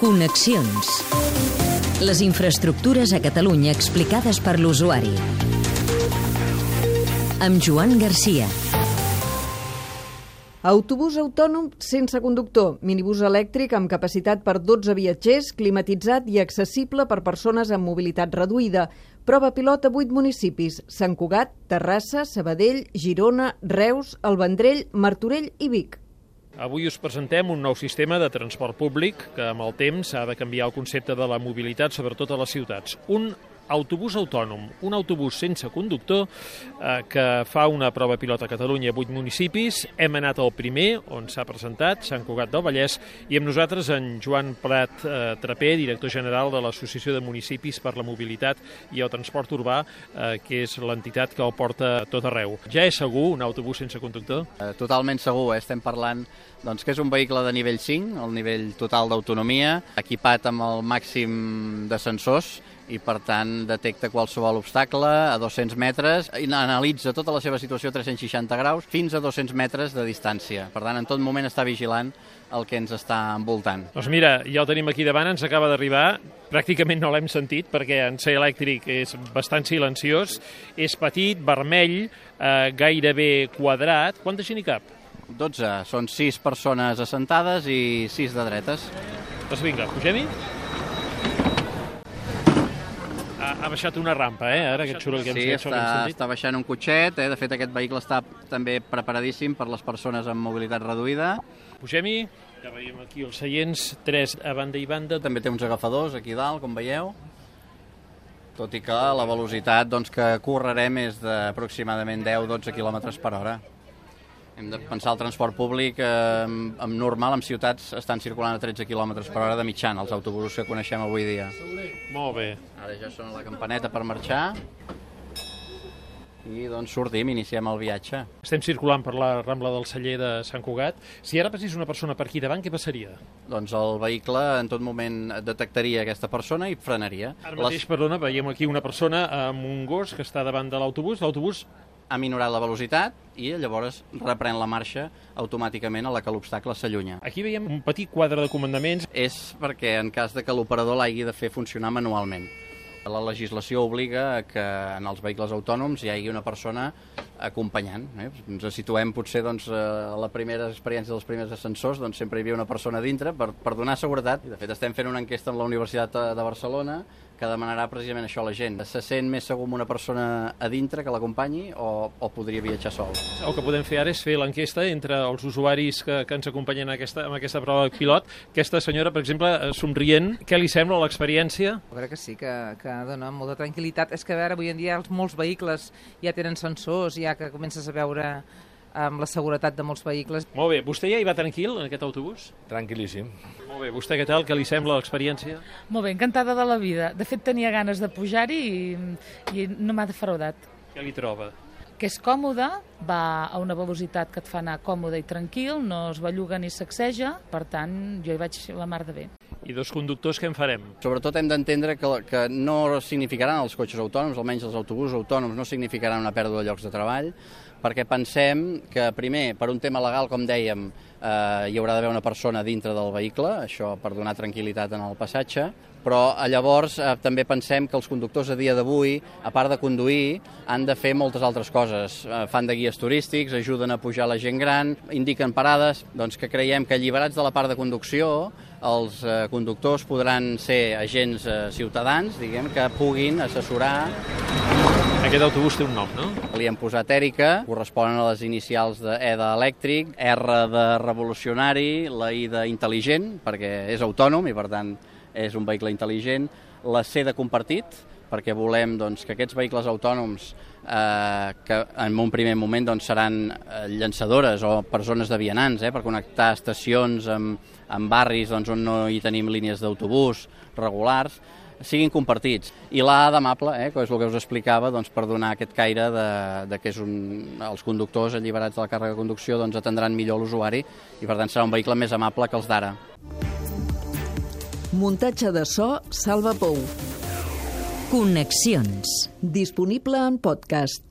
Connexions. Les infraestructures a Catalunya explicades per l'usuari. Amb Joan Garcia. Autobús autònom sense conductor, minibús elèctric amb capacitat per 12 viatgers, climatitzat i accessible per persones amb mobilitat reduïda. Prova pilot a 8 municipis, Sant Cugat, Terrassa, Sabadell, Girona, Reus, El Vendrell, Martorell i Vic. Avui us presentem un nou sistema de transport públic que amb el temps ha de canviar el concepte de la mobilitat, sobretot a les ciutats. Un autobús autònom, un autobús sense conductor eh, que fa una prova pilot a Catalunya a 8 municipis. Hem anat al primer, on s'ha presentat, Sant Cugat del Vallès, i amb nosaltres en Joan Prat eh, Traper, director general de l'Associació de Municipis per la Mobilitat i el Transport Urbà, eh, que és l'entitat que el porta a tot arreu. Ja és segur un autobús sense conductor? Eh, totalment segur, eh? estem parlant doncs, que és un vehicle de nivell 5, el nivell total d'autonomia, equipat amb el màxim de sensors, i per tant detecta qualsevol obstacle a 200 metres i analitza tota la seva situació a 360 graus fins a 200 metres de distància. Per tant, en tot moment està vigilant el que ens està envoltant. Doncs mira, ja el tenim aquí davant, ens acaba d'arribar, pràcticament no l'hem sentit perquè en ser elèctric és bastant silenciós, és petit, vermell, eh, gairebé quadrat. Quanta gent hi cap? 12. Són 6 persones assentades i 6 de dretes. Doncs vinga, pugem-hi? Ha, baixat una rampa, eh? Ara aquest soroll que hem, sí, que hem està, sentit. està baixant un cotxet. Eh? De fet, aquest vehicle està també preparadíssim per les persones amb mobilitat reduïda. Pugem-hi, ja veiem aquí els seients, tres a banda i banda. També té uns agafadors aquí dalt, com veieu. Tot i que la velocitat doncs, que correrem és d'aproximadament 10-12 km per hora. Hem de pensar el transport públic eh, amb normal, en ciutats estan circulant a 13 km per hora de mitjana, els autobusos que coneixem avui dia. Molt bé. Ara ja sona la campaneta per marxar i doncs sortim, iniciem el viatge. Estem circulant per la Rambla del Celler de Sant Cugat. Si ara passés una persona per aquí davant, què passaria? Doncs el vehicle en tot moment detectaria aquesta persona i frenaria. Ara mateix, perdona, veiem aquí una persona amb un gos que està davant de l'autobús. L'autobús ha minorat la velocitat i llavors reprèn la marxa automàticament a la que l'obstacle s'allunya. Aquí veiem un petit quadre de comandaments. És perquè en cas de que l'operador l'hagi de fer funcionar manualment. La legislació obliga que en els vehicles autònoms hi hagi una persona acompanyant. Eh? Ens situem potser doncs, a la primera experiència dels primers ascensors, doncs sempre hi havia una persona dintre per, per donar seguretat. I de fet estem fent una enquesta amb la Universitat de Barcelona que demanarà precisament això a la gent. Se sent més segur amb una persona a dintre que l'acompanyi o, o podria viatjar sol? El que podem fer ara és fer l'enquesta entre els usuaris que, que ens acompanyen en aquesta, en aquesta prova pilot. Aquesta senyora, per exemple, somrient, què li sembla l'experiència? Jo crec que sí, que, que dona molta tranquil·litat. És que a veure, avui en dia els molts vehicles ja tenen sensors, ja que comences a veure amb la seguretat de molts vehicles. Molt bé. Vostè ja hi va tranquil, en aquest autobús? Tranquil·líssim. Molt bé. Vostè què tal? Què li sembla l'experiència? Molt bé, encantada de la vida. De fet, tenia ganes de pujar-hi i, i no m'ha defraudat. Què li troba? Que és còmode, va a una velocitat que et fa anar còmode i tranquil, no es belluga ni sacseja, per tant, jo hi vaig la mar de bé. I dos conductors, què en farem? Sobretot hem d'entendre que, que no significaran els cotxes autònoms, almenys els autobusos autònoms, no significaran una pèrdua de llocs de treball, perquè pensem que, primer, per un tema legal, com dèiem, eh, hi haurà d'haver una persona dintre del vehicle, això per donar tranquil·litat en el passatge, però eh, llavors eh, també pensem que els conductors a dia d'avui, a part de conduir, han de fer moltes altres coses. Eh, fan de guies turístics, ajuden a pujar la gent gran, indiquen parades, doncs que creiem que alliberats de la part de conducció, els eh, conductors podran ser agents eh, ciutadans, diguem, que puguin assessorar aquest autobús té un nom, no? Li hem posat Èrica, corresponen a les inicials de E d'elèctric, R de revolucionari, la I d'intel·ligent, perquè és autònom i per tant és un vehicle intel·ligent, la C de compartit, perquè volem doncs, que aquests vehicles autònoms eh, que en un primer moment doncs, seran eh, llançadores o persones de vianants eh, per connectar estacions amb, amb barris doncs, on no hi tenim línies d'autobús regulars, siguin compartits. I l'A d'amable, eh, que és el que us explicava, doncs, per donar aquest caire de, de que és un, els conductors alliberats de la càrrega de conducció doncs, atendran millor l'usuari i per tant serà un vehicle més amable que els d'ara. Muntatge de so Salva Pou. Connexions. Disponible en podcast.